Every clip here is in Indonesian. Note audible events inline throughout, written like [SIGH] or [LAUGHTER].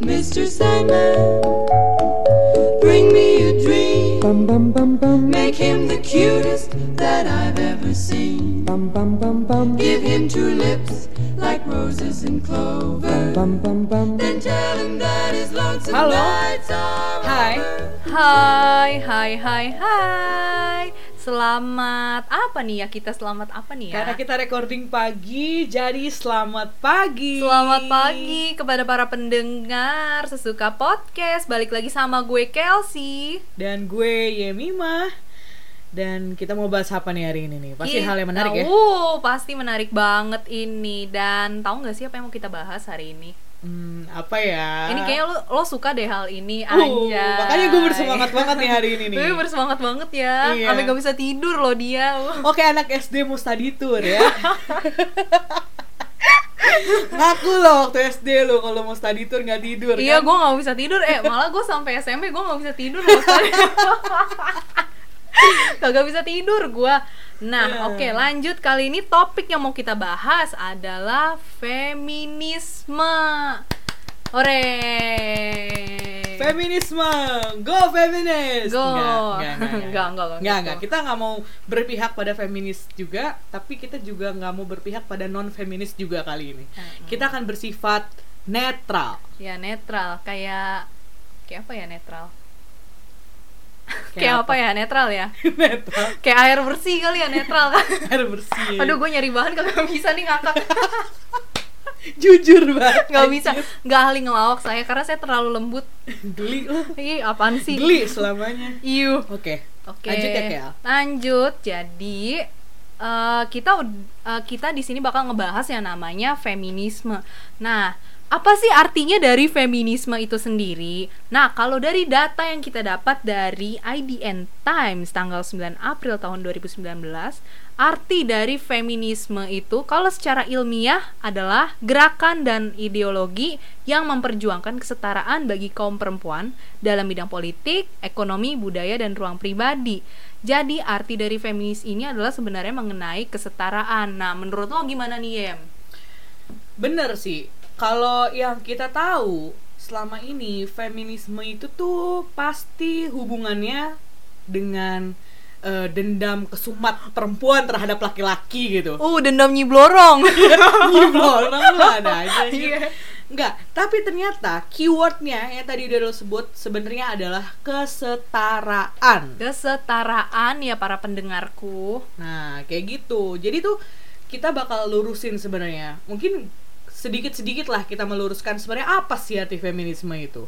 Mr. Sandman, bring me a dream. Bum bum bum bum Make him the cutest that I've ever seen. bum bum bum bum Give him two lips like roses and clover. bum bum bum Then tell him that his lonesome Halo. nights are Hai. over. Hai, hai, hai, hai. Selamat apa nih ya kita selamat apa nih ya? Karena kita recording pagi, jadi selamat pagi. Selamat pagi kepada para pendengar sesuka podcast. Balik lagi sama gue Kelsey. Dan gue Yemima. Dan kita mau bahas apa nih hari ini nih? Pasti Kita- hal yang menarik ya. Uh, pasti menarik banget ini. Dan tahu nggak sih apa yang mau kita bahas hari ini? Hmm, apa ya? Ini kayaknya lo, lo suka deh hal ini Uh, aja. makanya gue bersemangat banget nih hari ini nih. Gue bersemangat banget ya. Iya. Sampai gak bisa tidur loh dia. Oke anak SD tour ya. [LAUGHS] Ngaku lo waktu SD lo kalau mau study tour nggak tidur Iya, kan? gue nggak bisa tidur. Eh, malah gue sampai SMP gue nggak bisa tidur loh. [LAUGHS] Kagak bisa tidur gue. Nah, Iya. oke lanjut kali ini topik yang mau kita bahas adalah feminisme. Ore. Feminisme, go feminis. Go. Enggak, enggak, enggak, Enggak. Kita nggak mau berpihak pada feminis juga, tapi kita juga nggak mau berpihak pada non feminis juga kali ini. Mm-mm. Kita akan bersifat netral. Ya netral, kayak kayak apa ya netral? Kayak, apa? ya netral ya? [LAUGHS] netral. Kayak air bersih kali ya netral kan? [LAUGHS] Air bersih. Aduh, gue nyari bahan kagak bisa nih ngakak. [LAUGHS] jujur banget. nggak bisa nggak ahli ngelawak saya karena saya terlalu lembut Geli lo. Ih, apaan sih Geli selamanya. Iu. Oke. Oke. Lanjut ya, Kel. Lanjut. Jadi eh, kita eh, kita di sini bakal ngebahas yang namanya feminisme. Nah, apa sih artinya dari feminisme itu sendiri? Nah, kalau dari data yang kita dapat dari IDN Times tanggal 9 April tahun 2019, arti dari feminisme itu kalau secara ilmiah adalah gerakan dan ideologi yang memperjuangkan kesetaraan bagi kaum perempuan dalam bidang politik, ekonomi, budaya, dan ruang pribadi. Jadi arti dari feminis ini adalah sebenarnya mengenai kesetaraan. Nah, menurut lo gimana nih, Yem? Bener sih. Kalau yang kita tahu selama ini feminisme itu tuh pasti hubungannya dengan eh, dendam kesumat perempuan terhadap laki-laki gitu. Uh, dendam nyiblorong. Gimana [LAUGHS] lu ada aja. Iya. Enggak, tapi ternyata keywordnya yang tadi udah lo sebut sebenarnya adalah kesetaraan. kesetaraan ya para pendengarku. Nah, kayak gitu. Jadi tuh kita bakal lurusin sebenarnya. Mungkin sedikit-sedikit lah kita meluruskan sebenarnya apa sih arti feminisme itu.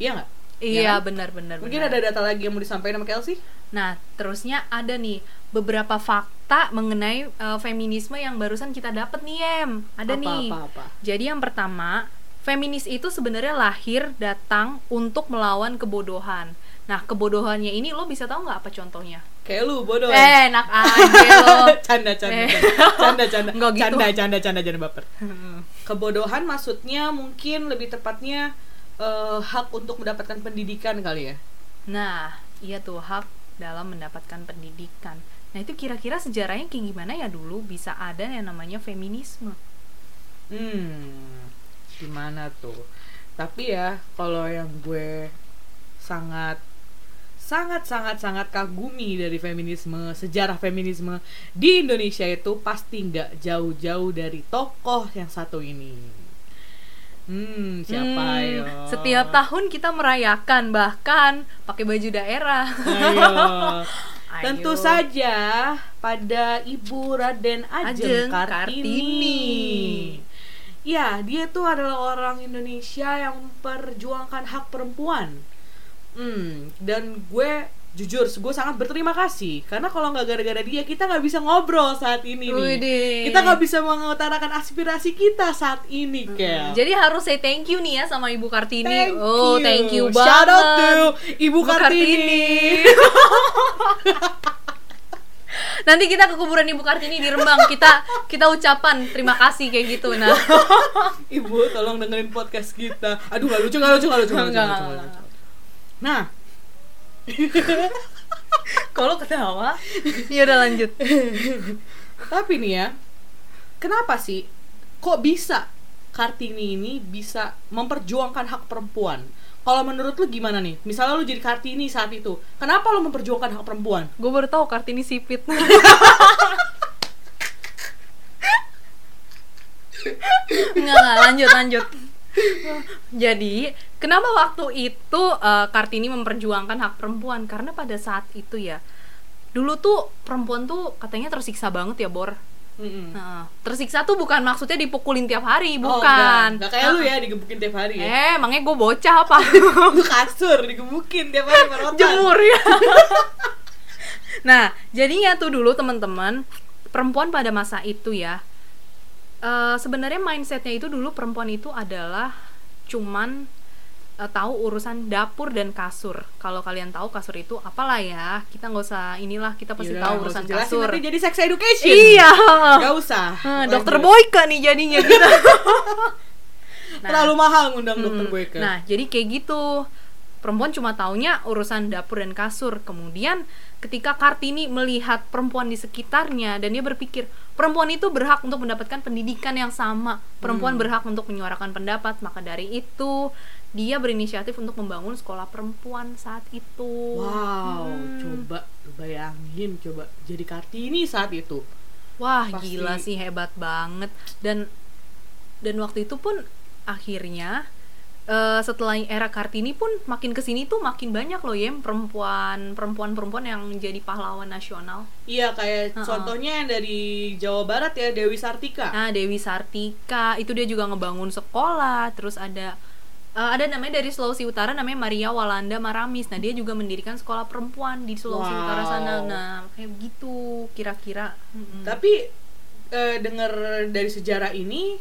Iya nggak? Iya, kan? benar-benar. Mungkin ada data lagi yang mau disampaikan sama Kelsey? Nah, terusnya ada nih beberapa fakta mengenai eh, feminisme yang barusan kita dapat nih, Em. Ada Apa, nih. apa, apa? Jadi yang pertama, feminis itu sebenarnya lahir datang untuk melawan kebodohan. Nah, kebodohannya ini lo bisa tahu nggak apa contohnya? Kayak lu bodoh. Eh, enak aja lo. [LAUGHS] canda, canda, Eh. canda, canda, Nggak gitu. canda, canda, canda, jangan baper. Kebodohan maksudnya mungkin lebih tepatnya eh, hak untuk mendapatkan pendidikan kali ya. Nah, iya tuh hak dalam mendapatkan pendidikan. Nah, itu kira-kira sejarahnya kayak gimana ya dulu bisa ada yang namanya feminisme? Hmm, gimana tuh? Tapi ya, kalau yang gue sangat sangat sangat sangat kagumi dari feminisme, sejarah feminisme di Indonesia itu pasti nggak jauh-jauh dari tokoh yang satu ini. Hmm, siapa Hmm, yo? Setiap tahun kita merayakan bahkan pakai baju daerah. Ayo. [LAUGHS] Ayo. Tentu saja pada Ibu Raden Ajeng, Ajeng Kartini. Kartini. Ya, dia tuh adalah orang Indonesia yang memperjuangkan hak perempuan. Hmm, dan gue jujur, gue sangat berterima kasih karena kalau nggak gara-gara dia kita nggak bisa ngobrol saat ini nih. Kita nggak bisa mengutarakan aspirasi kita saat ini, Kel. Jadi harus say thank you nih ya sama Ibu Kartini. Thank oh, you. thank you Shout banget. out to Ibu Ibu Kartini. [LAUGHS] Nanti kita ke kuburan Ibu Kartini di Rembang. Kita kita ucapan terima kasih kayak gitu. Nah, [LAUGHS] Ibu tolong dengerin podcast kita. Aduh gak lucu gak lucu gak lucu gak lucu, Enggak, nggak lucu, enggak. lucu. Nah [LAUGHS] Kalau ketawa, ya udah lanjut. Tapi nih ya, kenapa sih kok bisa Kartini ini bisa memperjuangkan hak perempuan? Kalau menurut lu gimana nih? Misalnya lu jadi Kartini saat itu, kenapa lu memperjuangkan hak perempuan? Gue baru tahu Kartini sipit. [LAUGHS] Enggak, lanjut, lanjut. Jadi, kenapa waktu itu eh, Kartini memperjuangkan hak perempuan? Karena pada saat itu ya, dulu tuh perempuan tuh katanya tersiksa banget ya, Bor. Mm-mm. Nah, tersiksa tuh bukan maksudnya dipukulin tiap hari, Oh, bukan. enggak. Enggak kayak lu ya digebukin tiap hari ya. Eh, emangnya gue bocah apa? [LAUGHS] Lu kasur digebukin tiap hari merotan. jemur ya. [LAUGHS] nah, jadinya tuh dulu teman-teman perempuan pada masa itu ya. Eh, sebenarnya mindsetnya itu dulu perempuan itu adalah cuman eh, tahu urusan dapur dan kasur. Kalau kalian tahu kasur itu apalah ya, kita nggak usah inilah kita pasti Yaudah, tahu urusan kasur. Nanti jadi sex education. Iya. Gak usah. Lanjut. dokter Boyka nih jadinya gitu. [LAUGHS] Nah. Terlalu mahal ngundang dokter Hmm. Boyke. Nah, jadi kayak gitu. Perempuan cuma taunya urusan dapur dan kasur. Kemudian ketika Kartini melihat perempuan di sekitarnya dan dia berpikir, perempuan itu berhak untuk mendapatkan pendidikan yang sama. Perempuan Hmm. berhak untuk menyuarakan pendapat. Maka dari itu, dia berinisiatif untuk membangun sekolah perempuan saat itu. Wow, Hmm. coba bayangin coba jadi Kartini saat itu. Wah, Pasti- gila sih hebat banget. Dan dan waktu itu pun akhirnya eh, setelah era Kartini pun makin ke sini tuh makin banyak loh ya perempuan perempuan perempuan yang jadi pahlawan nasional. Iya kayak Ha-ha. contohnya yang dari Jawa Barat ya Dewi Sartika. Nah Dewi Sartika itu dia juga ngebangun sekolah. Terus ada eh, ada namanya dari Sulawesi Utara namanya Maria Walanda Maramis. Nah dia juga mendirikan sekolah perempuan di Sulawesi Wow. Utara sana. Nah kayak gitu kira-kira. Mm-mm. Tapi eh, dengar dari sejarah ini,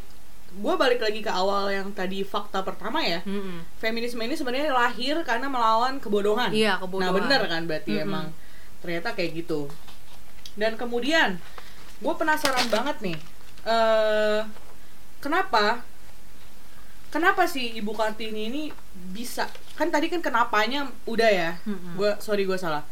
gue balik lagi ke awal yang tadi fakta pertama ya. Mm-mm. Feminisme ini sebenarnya lahir karena melawan kebodohan. Iya, Nah kebodohan. bener kan berarti Mm-mm. emang ternyata kayak gitu. Dan kemudian gue penasaran banget nih, eh kenapa kenapa sih Ibu Kartini ini bisa? Kan tadi kan kenapanya udah ya. Mm-mm. Gua sorry gue salah.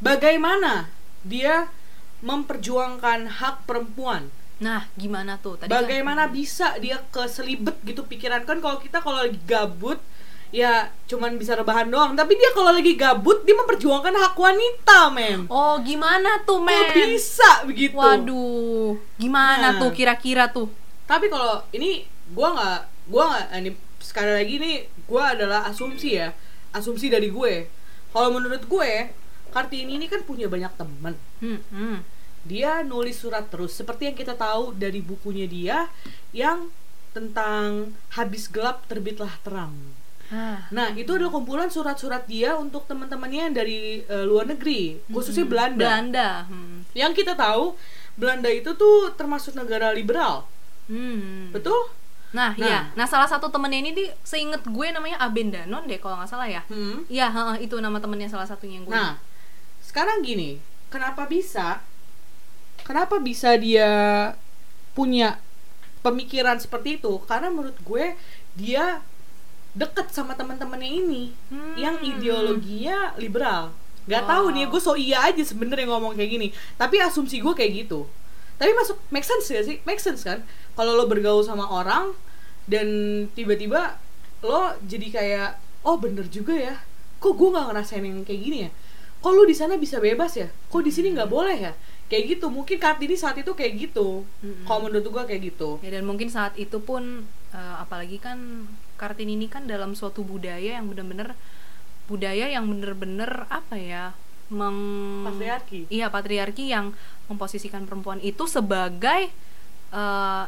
Bagaimana dia memperjuangkan hak perempuan? Nah gimana tuh tadi? kan- Bagaimana bisa dia keselibet gitu pikiran kan kalau kita kalau lagi gabut ya cuman bisa rebahan doang tapi dia kalau lagi gabut dia memperjuangkan hak wanita men Oh gimana tuh kok men? bisa begitu Waduh, gimana Nah. tuh kira-kira tuh? tapi kalau ini gua nggak gua nggak ini sekali lagi nih gua adalah asumsi ya asumsi dari gue kalau menurut gue Kartini ini kan punya banyak temen Hmm, hmm. Dia nulis surat terus seperti yang kita tahu dari bukunya dia yang tentang habis gelap terbitlah terang Ah, Nah, itu adalah kumpulan surat-surat dia untuk teman-temannya yang dari eh, luar negeri, khususnya hmm. Belanda. Belanda. Hmm. Yang kita tahu, Belanda itu tuh termasuk negara liberal. Hmm. Betul? Nah, Nah. iya. Nah, salah satu temennya ini di seinget gue namanya Aben Danon deh kalau nggak salah ya. Hmm. Iya, heeh, itu nama temennya salah satunya yang gue. Nah, sekarang gini, kenapa bisa? Kenapa bisa dia punya pemikiran seperti itu? Karena menurut gue dia deket sama teman-temannya ini Hmm. yang ideologinya liberal. Gak Wow. tahu nih, gue so iya aja sebenernya ngomong kayak gini. Tapi asumsi gue kayak gitu. Tapi masuk make sense gak sih? Make sense kan? Kalau lo bergaul sama orang dan tiba-tiba lo jadi kayak, oh bener juga ya. Kok gue nggak ngerasain yang kayak gini ya? Kok lo di sana bisa bebas ya? Kok di sini nggak boleh ya? Kayak gitu. Mungkin Kartini saat itu kayak gitu. Mm-mm. Kalau menurut gue kayak gitu. Ya dan mungkin saat itu pun eh, apalagi kan Kartini ini kan dalam suatu budaya yang bener-bener budaya yang bener-bener apa ya meng Patriarki. iya patriarki yang memposisikan perempuan itu sebagai eh,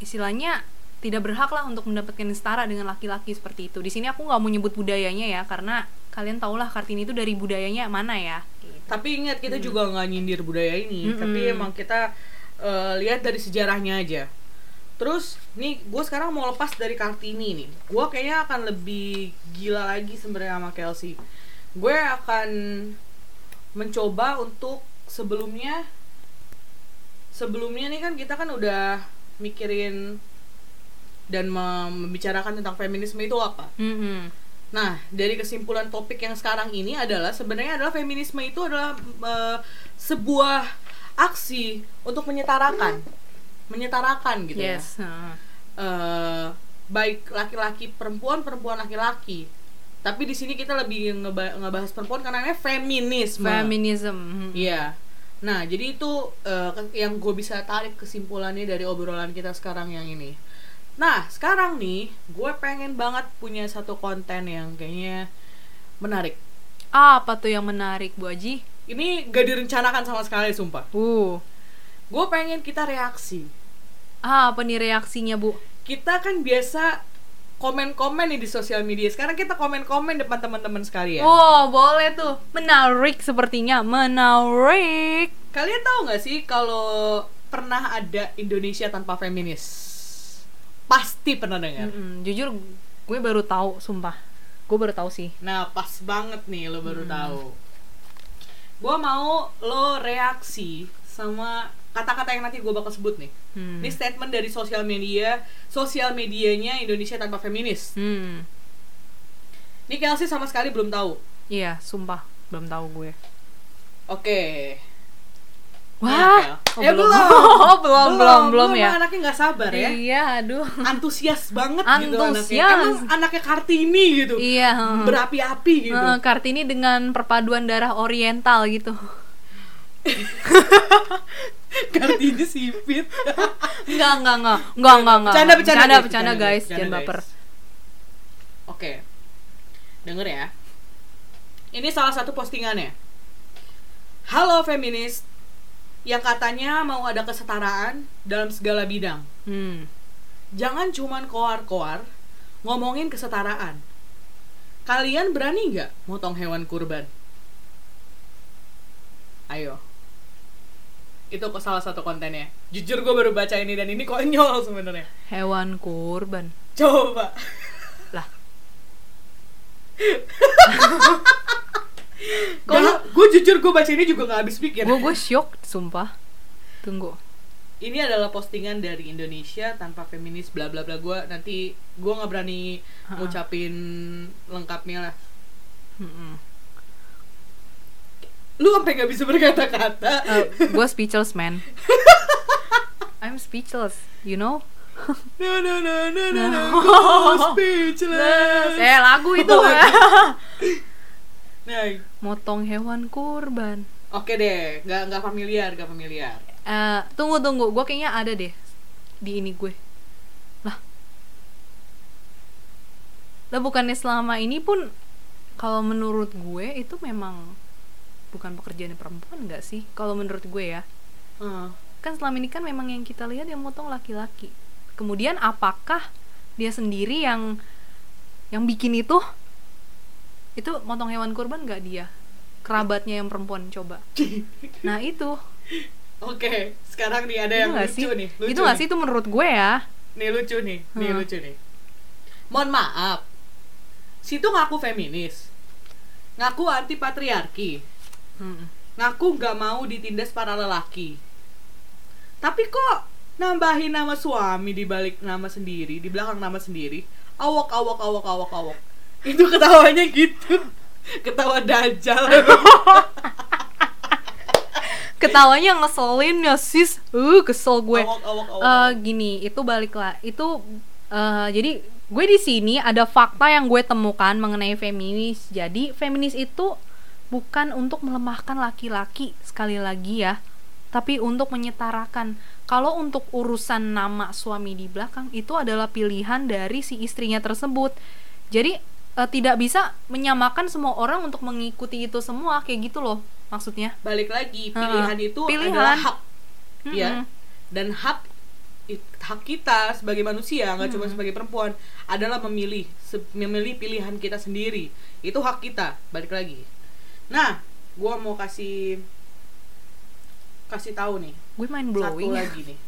istilahnya tidak berhak lah untuk mendapatkan setara dengan laki-laki seperti itu. Di sini aku nggak mau nyebut budayanya ya karena kalian tahulah Kartini itu dari budayanya mana ya. gitu. Tapi ingat kita juga nggak nyindir budaya ini, Mm-mm. tapi emang kita eh, lihat dari sejarahnya aja. Terus nih gue sekarang mau lepas dari Kartini nih. Gue kayaknya akan lebih gila lagi sebenarnya sama Kelsey. Gue akan mencoba untuk sebelumnya sebelumnya nih kan kita kan udah mikirin dan mem- membicarakan tentang feminisme itu apa. Mm-mm. Nah, dari kesimpulan topik yang sekarang ini adalah sebenarnya adalah feminisme itu adalah eh, sebuah aksi untuk menyetarakan, menyetarakan gitu ya. yes heeh. Eh, baik laki-laki perempuan, perempuan laki-laki. Tapi di sini kita lebih ngeba- ngebahas perempuan karena ini feminisme. feminism. Iya. Nah, jadi itu ke- yang gue bisa tarik kesimpulannya dari obrolan kita sekarang yang ini. Nah, sekarang nih, gue pengen banget punya satu konten yang kayaknya menarik. Ah, apa tuh yang menarik Bu Aji Ini gak direncanakan sama sekali, sumpah. uh Gue pengen kita reaksi. ah apa nih reaksinya Bu Kita kan biasa komen-komen nih di sosial media. Sekarang kita komen-komen depan teman-teman sekalian. Wow, boleh tuh. Menarik sepertinya, menarik. Kalian tahu nggak sih kalau pernah ada Indonesia tanpa feminis? Pasti pernah dengar. Mm-mm, jujur gue baru tahu, sumpah. Gue baru tahu sih. Nah, pas banget nih lo baru tahu. Gua mau lo reaksi sama kata-kata yang nanti gue bakal sebut nih. Hmm. Ini statement dari sosial media, sosial medianya Indonesia tanpa feminis. Hmm. Ini Kelsey sama sekali belum tahu. Iya, sumpah belum tahu gue. Oke. Wah, Kel. oh, eh, belum. belum. [LAUGHS] Oh, belum, belum, belum ya. emang anaknya nggak sabar ya. Iya, aduh. Antusias banget gitu anaknya. Antusias. Emang anaknya Kartini gitu. Iya. heeh. Berapi-api gitu. Heeh, Kartini dengan perpaduan darah oriental gitu. [LAUGHS] Kartini sipit. [LAUGHS] Enggak, enggak, enggak. Enggak, enggak, enggak. Bercanda, bercanda, guys, bercanda, guys. bercanda, Jangan baper. Oke. Denger ya. Ini salah satu postingannya. Halo feminis yang katanya mau ada kesetaraan dalam segala bidang. Hmm. Jangan cuman koar-koar ngomongin kesetaraan. Kalian berani nggak motong hewan kurban? Ayo. Itu kok salah satu kontennya. Jujur gue baru baca ini dan ini konyol [LAUGHS] sebenarnya. Hewan kurban. Coba. Lah, [LAUGHS] jujur gue baca ini juga nggak habis pikir. gue gue shock, sumpah. Tunggu. Ini adalah postingan dari Indonesia tanpa feminis bla bla bla gue nanti gue nggak berani Ha-ha. ngucapin lengkapnya lah. Lu sampai nggak bisa berkata-kata. Eh, gue speechless, man. [LAUGHS] I'm speechless, you know? No no no no no no. go speechless. Eh, lagu itu Oh, ya. [LAUGHS] Nah, Motong hewan kurban. oke deh, nggak nggak familiar, nggak familiar. Eh, tunggu tunggu, gue kayaknya ada deh di ini gue. Lah, lah bukannya selama ini pun kalau menurut gue itu memang bukan pekerjaan perempuan nggak sih? Kalau menurut gue ya, Hmm. kan selama ini kan memang yang kita lihat yang motong laki-laki. Kemudian apakah dia sendiri yang yang bikin itu? Itu motong hewan kurban nggak dia? Kerabatnya yang perempuan coba. [LAUGHS] Nah itu Oke, sekarang nih ada itu yang lucu sih nih. Lucu itu nggak sih itu menurut gue ya Nih lucu nih, nih Hmm. lucu nih. Mohon maaf. Situ ngaku feminis. Ngaku anti patriarki. Hmm. Ngaku nggak mau ditindas para lelaki. Tapi kok nambahin nama suami di balik nama sendiri, di belakang nama sendiri? Awok awok awok awok awok. Itu ketawanya gitu. Ketawa dajal. ketawanya ngeselin ya sis uh kesel gue Awok awok awok. Eh, gini itu balik lah itu eh, jadi gue di sini ada fakta yang gue temukan mengenai feminis jadi feminis itu bukan untuk melemahkan laki-laki sekali lagi ya tapi untuk menyetarakan kalau untuk urusan nama suami di belakang itu adalah pilihan dari si istrinya tersebut jadi eh, tidak bisa menyamakan semua orang untuk mengikuti itu semua kayak gitu loh maksudnya. Balik lagi Ha, pilihan itu pilihan. adalah hak ya. Mm-mm. dan hak hak kita sebagai manusia nggak cuma sebagai perempuan adalah memilih se- memilih pilihan kita sendiri. Itu hak kita balik lagi. Nah gua mau kasih kasih tahu nih. Gue satu blowing. lagi nih.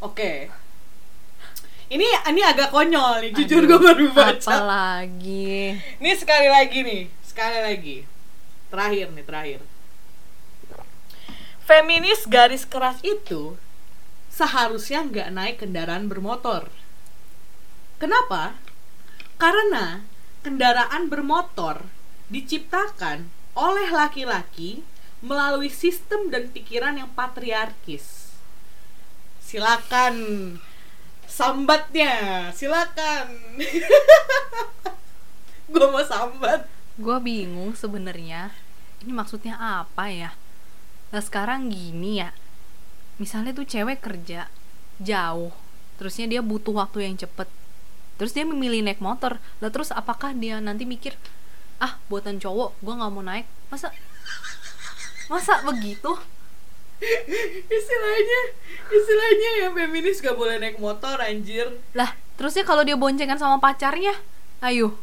Oke ini ini agak konyol nih jujur gue baru baca apalagi Ini sekali lagi nih, sekali lagi. Terakhir nih, terakhir. Feminis garis keras itu seharusnya nggak naik kendaraan bermotor. Kenapa? Karena kendaraan bermotor diciptakan oleh laki-laki melalui sistem dan pikiran yang patriarkis. Silakan sambatnya, silakan. [LAUGHS] Gue mau sambat. gue bingung sebenarnya ini maksudnya apa ya nah sekarang gini ya misalnya tuh cewek kerja jauh terusnya dia butuh waktu yang cepet terus dia memilih naik motor lah terus apakah dia nanti mikir ah buatan cowok gue nggak mau naik masa masa begitu istilahnya, istilahnya ya feminis gak boleh naik motor anjir. lah terusnya kalau dia boncengan sama pacarnya ayo.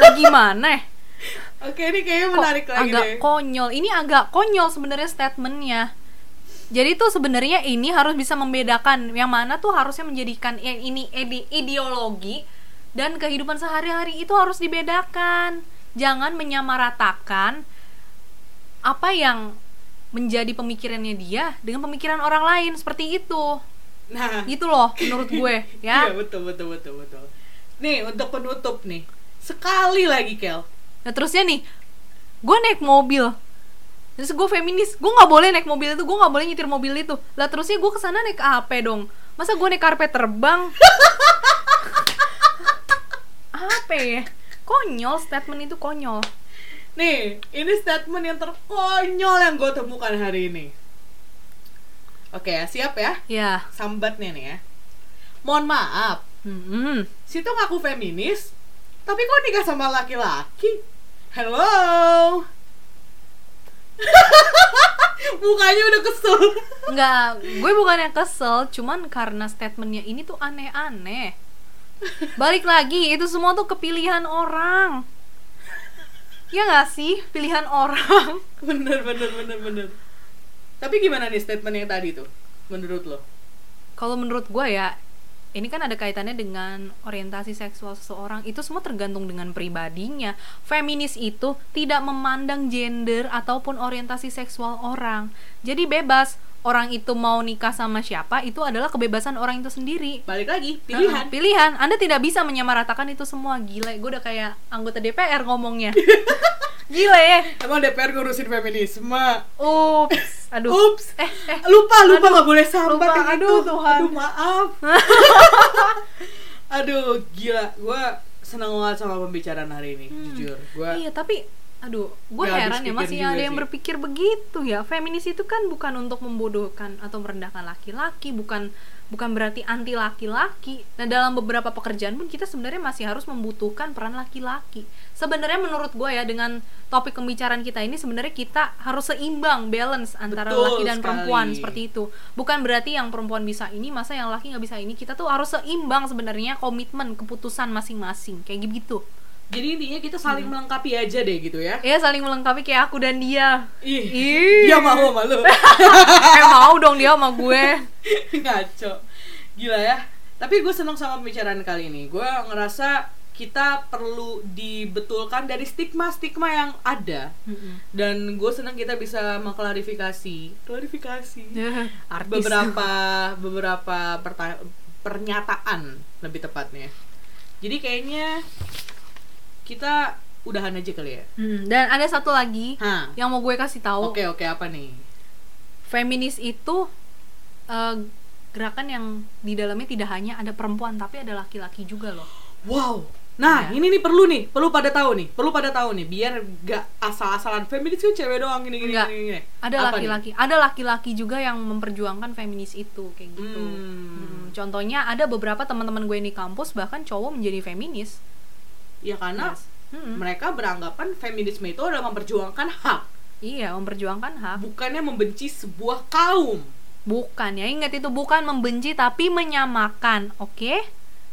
Lah gimana? Oke, ini kayaknya menarik lagi agak deh. konyol. Ini agak konyol sebenarnya statementnya. Jadi tuh sebenarnya ini harus bisa membedakan yang mana tuh harusnya menjadikan yang ini ide- ideologi dan kehidupan sehari-hari itu harus dibedakan. Jangan menyamaratakan apa yang menjadi pemikirannya dia dengan pemikiran orang lain seperti itu Nah, gitu loh menurut gue [LAUGHS] iya ya betul betul betul betul. Nih untuk penutup nih, sekali lagi Kel. Nah terusnya nih, gue naik mobil, terus gue feminis, gue nggak boleh naik mobil itu, gue nggak boleh nyetir mobil itu. Lah terusnya gue ke sana naik apa dong? Masa gue naik karpet terbang? [LAUGHS] apa ya? Konyol, statement itu konyol. Nih, ini statement yang terkonyol yang gue temukan hari ini. Oke ya, siap ya? Ya, Sambatnya nih ya. Mohon maaf, hmm, situ ngaku feminis, tapi kok nikah sama laki-laki? Hello? [LAUGHS] Mukanya udah kesel. nggak, gue bukannya kesel, cuman karena statementnya ini tuh aneh-aneh. [LAUGHS] Balik lagi, itu semua tuh kepilihan orang. Ya nggak sih, pilihan orang. [LAUGHS] bener, bener, bener, bener. Tapi gimana nih statement yang tadi tuh? Menurut lo? kalau menurut gue ya ini kan ada kaitannya dengan orientasi seksual seseorang itu semua tergantung dengan pribadinya feminis itu tidak memandang gender ataupun orientasi seksual orang jadi bebas orang itu mau nikah sama siapa itu adalah kebebasan orang itu sendiri. Balik lagi, pilihan. Heeh, pilihan. anda tidak bisa menyamaratakan itu semua. Gila gue udah kayak anggota DPR ngomongnya. [LAUGHS] Gila ya. Emang DPR ngurusin feminisme? ups. Aduh. Ups. eh eh. Lupa lupa nggak boleh sambat lupa. Aduh, itu. Tuhan. aduh maaf. [LAUGHS] Aduh gila. Gue seneng banget sama pembicaraan hari ini jujur. Gue Iya, tapi aduh, gue habis heran ya masih juga ada yang sih. berpikir begitu ya. Feminis itu kan bukan untuk membodohkan atau merendahkan laki-laki, bukan bukan berarti anti laki-laki. Nah, dalam beberapa pekerjaan pun kita sebenarnya masih harus membutuhkan peran laki-laki. Sebenarnya menurut gue ya dengan topik pembicaraan kita ini sebenarnya kita harus seimbang, balance antara Betul laki dan sekali. perempuan seperti itu. Bukan berarti yang perempuan bisa ini, masa yang laki nggak bisa ini. Kita tuh harus seimbang sebenarnya komitmen keputusan masing-masing kayak gitu. Jadi intinya kita saling melengkapi aja deh gitu ya Ya saling melengkapi kayak aku dan dia. ih Ih. dia mau sama lu [LAUGHS] eh mau dong dia sama gue. [LAUGHS] ngaco gila ya tapi gue seneng sama pembicaraan kali ini gue ngerasa kita perlu dibetulkan dari stigma-stigma yang ada dan gue senang kita bisa mengklarifikasi klarifikasi [LAUGHS] Artis. beberapa beberapa perta- pernyataan lebih tepatnya. Jadi kayaknya kita udahan aja kali ya. Hmm, dan ada satu lagi Hah. yang mau gue kasih tahu. Oke oke apa nih? Feminis itu eh, gerakan yang di dalamnya tidak hanya ada perempuan tapi ada laki-laki juga loh. Wow. Nah Ya. ini nih perlu nih, perlu pada tahu nih, perlu pada tahu nih, biar gak asal-asalan feminis kan cewek doang gini gini Enggak. gini. gini. Ada laki-laki, ada laki-laki juga yang memperjuangkan feminis itu kayak gitu. Hmm. Hmm, Contohnya ada beberapa teman-teman gue di kampus bahkan cowok menjadi feminis. Ya karena Yes. Hmm. mereka beranggapan feminisme itu adalah memperjuangkan hak, Iya, memperjuangkan hak. bukannya membenci sebuah kaum. Bukan ya, ingat itu bukan membenci tapi menyamakan, oke?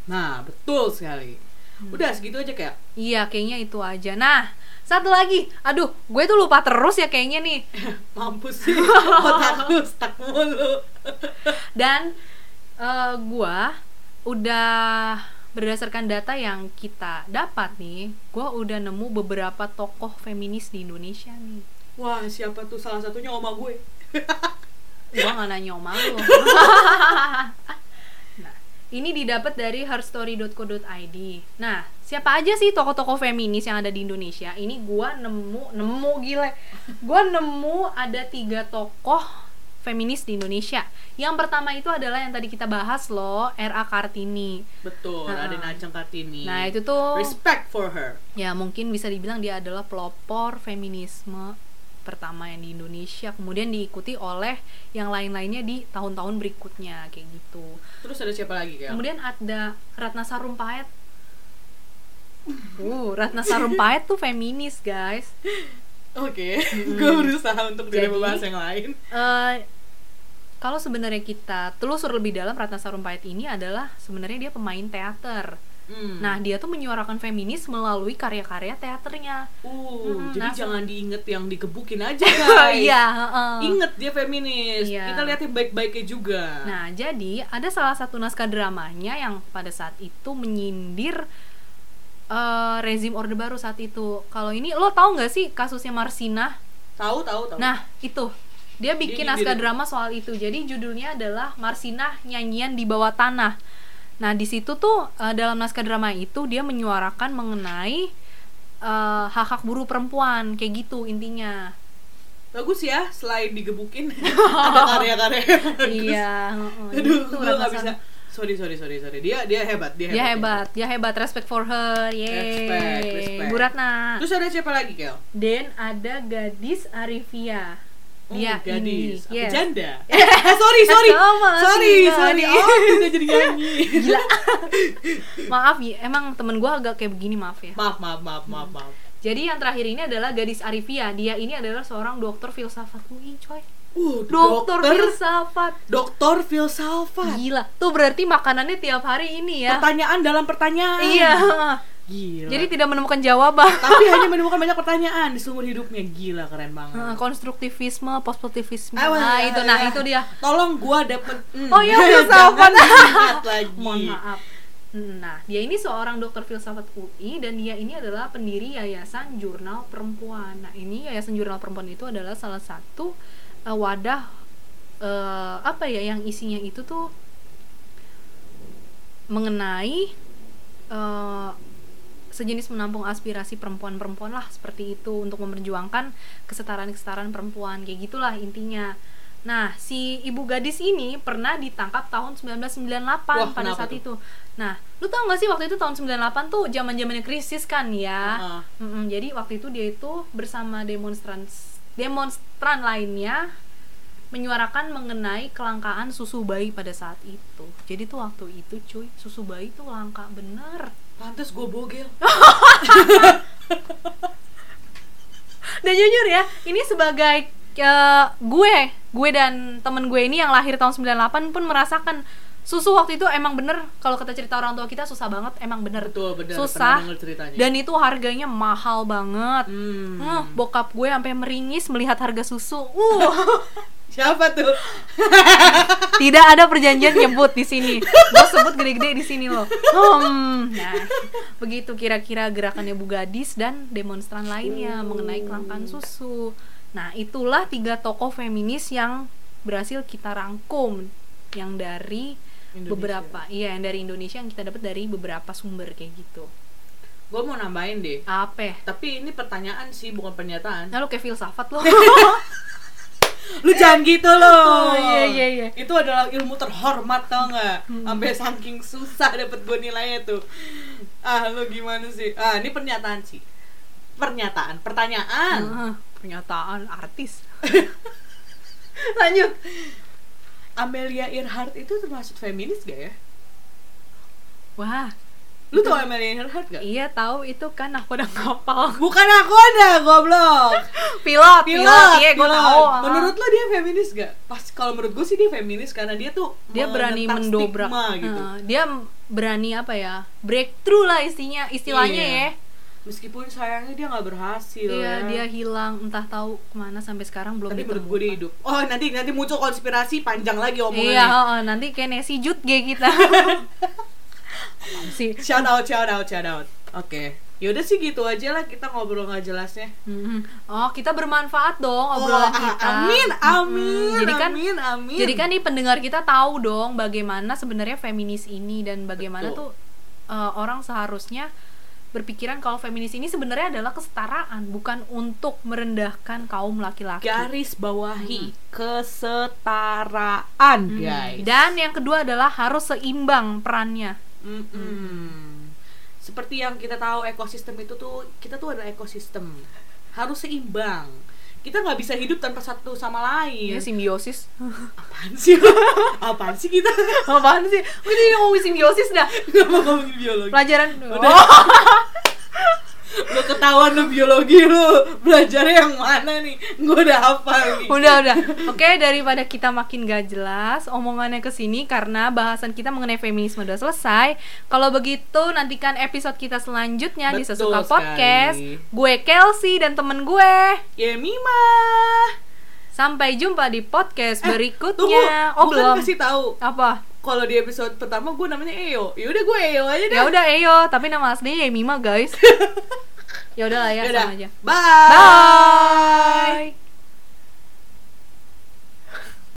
Nah betul sekali. Hmm. Udah segitu aja kayak. Iya, kayaknya itu aja. Nah, satu lagi. Aduh, gue tuh lupa terus ya kayaknya nih. [LAUGHS] Mampus sih, otak lu stuck mulu. Dan eh gua udah berdasarkan data yang kita dapat nih, gua udah nemu beberapa tokoh feminis di Indonesia nih. Wah, siapa tuh salah satunya oma gue? [LAUGHS] Gua nggak nanya sama lu. [LAUGHS] nah, Ini didapat dari herstory.co.id. Nah, siapa aja sih tokoh-tokoh feminis yang ada di Indonesia? Ini gua nemu nemu gile. Gua nemu ada tiga tokoh feminis di Indonesia. Yang pertama itu adalah yang tadi kita bahas loh, R.A. Kartini. Betul, Nah. ada Najeng Kartini. Nah, itu tuh respect for her. ya mungkin bisa dibilang dia adalah pelopor feminisme pertama yang di Indonesia kemudian diikuti oleh yang lain-lainnya di tahun-tahun berikutnya kayak gitu Terus ada siapa lagi kayak? kemudian ada Ratna Sarumpait uh Ratna Sarumpait tuh feminis guys [LAUGHS] Oke, gue berusaha untuk tidak Jadi- membahas yang lain. Eh, kalau sebenarnya kita telusur lebih dalam Ratna Sarumpait ini adalah sebenarnya dia pemain teater Hmm. nah dia tuh menyuarakan feminis melalui karya-karya teaternya uh, Hmm, jadi nah, jangan diinget yang digebukin aja [LAUGHS] guys. iya heeh. Ingat dia feminis. Iya. Kita liatin baik-baiknya juga. Nah, jadi ada salah satu naskah dramanya yang pada saat itu menyindir eh, rezim Orde Baru saat itu. Kalau ini lo tahu nggak sih kasusnya Marsina? tahu tahu tahu. Nah, itu dia bikin naskah drama soal itu. Jadi judulnya adalah Marsina nyanyian di bawah tanah. Nah, di situ tuh eh, dalam naskah drama itu dia menyuarakan mengenai eh, hak-hak buruh perempuan kayak gitu intinya. bagus ya, selain digebukin [LAUGHS] ada karya-karya. Iya, heeh. Aduh, Itu gue Sar- bisa. Sorry, sorry, sorry, sorry. Dia dia hebat, dia hebat. Dia hebat, dia hebat. Respect for her. Yeay. Respect, respect. Bu Ratna. Terus ada siapa lagi, Kel? Dan ada gadis Arifia. Oh, Dia gadis. ini. Apa Yes. janda? [LAUGHS] eh, sorry, sorry. Sama sorry, sorry. Oh, [LAUGHS] bisa jadi nyanyi. Gila. maaf ya, emang temen gua agak kayak begini maaf ya. maaf, maaf, maaf, maaf, maaf. Jadi yang terakhir ini adalah gadis Arifia. Dia ini adalah seorang dokter filsafat UI, coy. Uh, Dokter, dokter, filsafat. dokter filsafat. Gila. Tuh berarti makanannya tiap hari ini ya. Pertanyaan dalam pertanyaan. Iya. Gila. Jadi tidak menemukan jawaban. tapi hanya [LAUGHS] menemukan banyak pertanyaan di seumur hidupnya. Gila, keren banget. Nah, konstruktivisme, positivisme. Ah, Nah, ya, itu ya, nah itu dia. Tolong gua dapet hmm. Oh iya, [LAUGHS] filsafat. [LAUGHS] Lagi. Mohon maaf. Nah, dia ini seorang dokter filsafat UI dan dia ini adalah pendiri Yayasan Jurnal Perempuan. Nah, ini Yayasan Jurnal Perempuan itu adalah salah satu eh, wadah eh, apa ya yang isinya itu tuh mengenai eh, sejenis menampung aspirasi perempuan-perempuan lah seperti itu untuk memperjuangkan kesetaraan-kesetaraan perempuan kayak gitulah intinya. Nah, si ibu gadis ini pernah ditangkap tahun 1998 Wah, pada saat tuh? itu. Nah, lu tau gak sih waktu itu tahun 98 tuh zaman-zamannya krisis kan ya. Heeh. Mm-mm, jadi waktu itu dia itu bersama demonstran demonstran lainnya menyuarakan mengenai kelangkaan susu bayi pada saat itu. Jadi tuh waktu itu cuy, susu bayi tuh langka bener. Pantes gue bogel. [LAUGHS] Dan jujur ya, ini sebagai eh, gue, gue dan temen gue ini yang lahir tahun 98 pun merasakan susu waktu itu emang bener kalau kita cerita orang tua kita susah banget, emang bener. Betul, bener. Susah. Dan itu harganya mahal banget. Hmm. Hmm, bokap gue sampai meringis melihat harga susu. [LAUGHS] Uh, Siapa tuh? [LAUGHS] tidak ada perjanjian nyebut di sini. Gue sebut gede-gede di sini loh. Hmm, nah, begitu kira-kira gerakannya Bu Gadis dan demonstran lainnya mengenai kelangkaan susu. Nah, itulah tiga tokoh feminis yang berhasil kita rangkum yang dari Indonesia. beberapa, iya yang dari Indonesia yang kita dapat dari beberapa sumber kayak gitu. Gue mau nambahin deh. Apa? Tapi ini pertanyaan sih, bukan pernyataan. Nah, lu kayak filsafat loh. [LAUGHS] Lu jangan gitu loh. Oh, iya, iya, iya. Itu adalah ilmu terhormat tau nggak? Sampai saking susah dapet gue nilainya tuh. Ah, lu gimana sih? Ah, ini pernyataan sih. Pernyataan, pertanyaan. Ah, pernyataan artis. [LAUGHS] Lanjut. Amelia Earhart itu termasuk feminis gak ya? Wah, Lu tau Amelia Earhart gak? iya tahu itu kan aku udah kapal. [LAUGHS] Bukan aku ada, goblok. [LAUGHS] pilot, pilot, Pilot, iya gue tahu. Menurut lo dia feminis gak? Pas kalau menurut gue sih dia feminis karena dia tuh dia berani mendobrak stigma gitu. Eh, dia berani apa ya breakthrough lah istilahnya istilahnya Iya. ya Meskipun sayangnya dia nggak berhasil iya ya. dia hilang entah tahu ke mana sampai sekarang belum Tapi menurut gue dia hidup. Oh nanti nanti muncul konspirasi panjang lagi omongannya. iya heeh, nanti kayak Nessie Jut kayak kita [LAUGHS] sih Shout out, shout out, shout out. Oke. Yaudah sih gitu aja lah kita ngobrol nggak jelasnya. Oh, kita bermanfaat dong obrolan Oh, kita. Amin, amin. Mm-mm. Jadi kan amin, amin. Jadi kan nih pendengar kita tahu dong bagaimana sebenarnya feminis ini dan bagaimana Betul. tuh uh, orang seharusnya berpikiran kalau feminis ini sebenarnya adalah kesetaraan, bukan untuk merendahkan kaum laki-laki. garis bawahi kesetaraan, Mm. guys. Dan yang kedua adalah harus seimbang perannya. Mm-mm. Seperti yang kita tahu ekosistem itu tuh kita tuh ada ekosistem harus seimbang. Kita nggak bisa hidup tanpa satu sama lain. Ya simbiosis. Apaan sih? [LAUGHS] Apaan sih kita? Apaan sih? Ini ngomongin simbiosis dah. Nggak mau ngomongin biologi. Pelajaran. Udah. Oh. [LAUGHS] Lo ketahuan lo biologi lo belajarnya yang mana nih? Gue udah hafal nih. udah udah oke daripada kita makin gak jelas omongannya ke sini karena bahasan kita mengenai feminisme udah selesai kalau begitu nantikan episode kita selanjutnya di Betul Sesuka sekali. Podcast gue Kelsey dan temen gue Ya Mima. sampai jumpa di podcast Eh, berikutnya Tunggu, oh belum kasih tahu. apa Kalau di episode pertama gue namanya Eo. Ya udah gue Eo aja deh. ya udah Eyo tapi nama aslinya Yemima guys [LAUGHS] ya udahlah ya Yaudah. sama aja Bye. Bye.